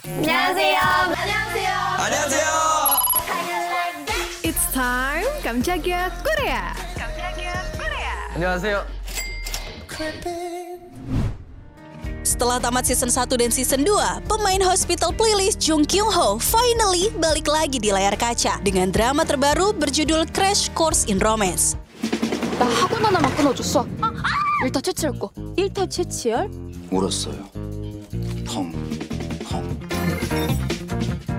안녕하세요. 안녕하세요. 안녕하세요. It's time 깜짝이야 Korea. 안녕하세요. Setelah tamat season 1 dan season 2, pemain Hospital Playlist Jung Kyung Ho finally balik lagi di layar kaca dengan drama terbaru berjudul Crash Course in Romance. 나 학원 하나만 끊어줬어. 일타 채취할 거. 일타 채취할? 울었어요. 텅, 텅. thank you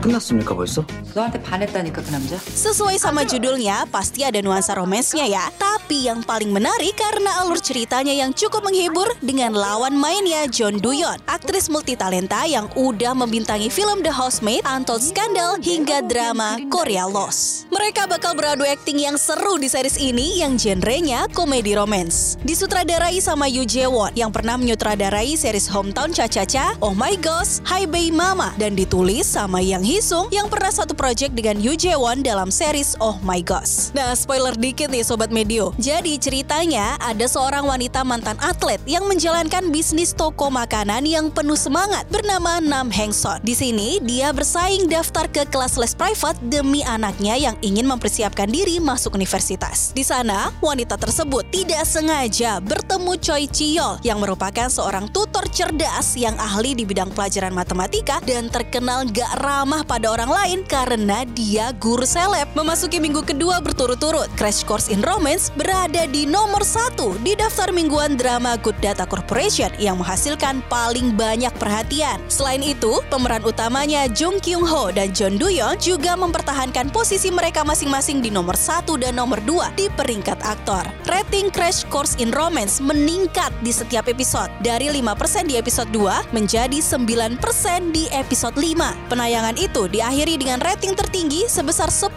끝났습니까 벌써? 너한테 반했다니까 그 남자. Sesuai sama judulnya, pasti ada nuansa romansnya ya. Tapi yang paling menarik karena alur ceritanya yang cukup menghibur dengan lawan mainnya John Duyon, aktris multitalenta yang udah membintangi film The Housemaid, Untold Scandal, hingga drama Korea Lost. Mereka bakal beradu akting yang seru di series ini yang genrenya komedi romance. Disutradarai sama Yu Jae-won yang pernah menyutradarai series Hometown Cha-Cha-Cha, Oh My Gosh, Hi Bae Mama, dan ditulis sama Yang Hisung yang pernah satu project dengan Yu Jae-won dalam series Oh My Gosh. Nah, spoiler dikit nih Sobat Medio. Jadi ceritanya ada seorang wanita mantan atlet yang menjalankan bisnis toko makanan yang penuh semangat bernama Nam Heng Son. Di sini dia bersaing daftar ke kelas les private demi anaknya yang ingin mempersiapkan diri masuk universitas. Di sana, wanita tersebut tidak sengaja bertemu Choi Chiyol yang merupakan seorang tutor cerdas yang ahli di bidang pelajaran matematika dan terkenal gak ramah pada orang lain karena dia guru seleb. Memasuki minggu kedua berturut-turut, Crash Course in Romance berada di nomor satu di daftar mingguan drama Good Data Corporation yang menghasilkan paling banyak perhatian. Selain itu, pemeran utamanya Jung Kyung Ho dan John Duyon juga mempertahankan posisi mereka masing-masing di nomor satu dan nomor dua di peringkat aktor. Rating Crash Course in Romance meningkat di setiap episode dari 5% di episode 2 menjadi 9% di episode 5. Penayangan itu diakhiri dengan rating tertinggi sebesar 10%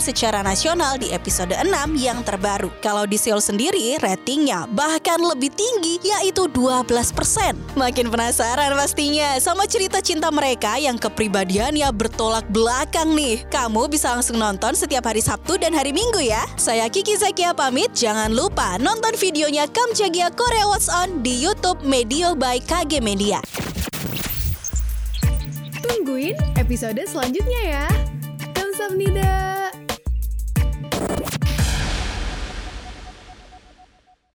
secara nasional di episode 6 yang terbaru. Kalau di Seoul sendiri, ratingnya bahkan lebih tinggi yaitu 12%. Makin penasaran pastinya sama cerita cinta mereka yang kepribadiannya bertolak belakang nih. Kamu bisa langsung nonton setiap hari Sabtu dan hari Minggu ya. Saya Kiki Zakia pamit, jangan lupa nonton videonya Kamjagia Korea What's On di YouTube Medio by KG Media. Tungguin episode selanjutnya ya. Kamsahamnida.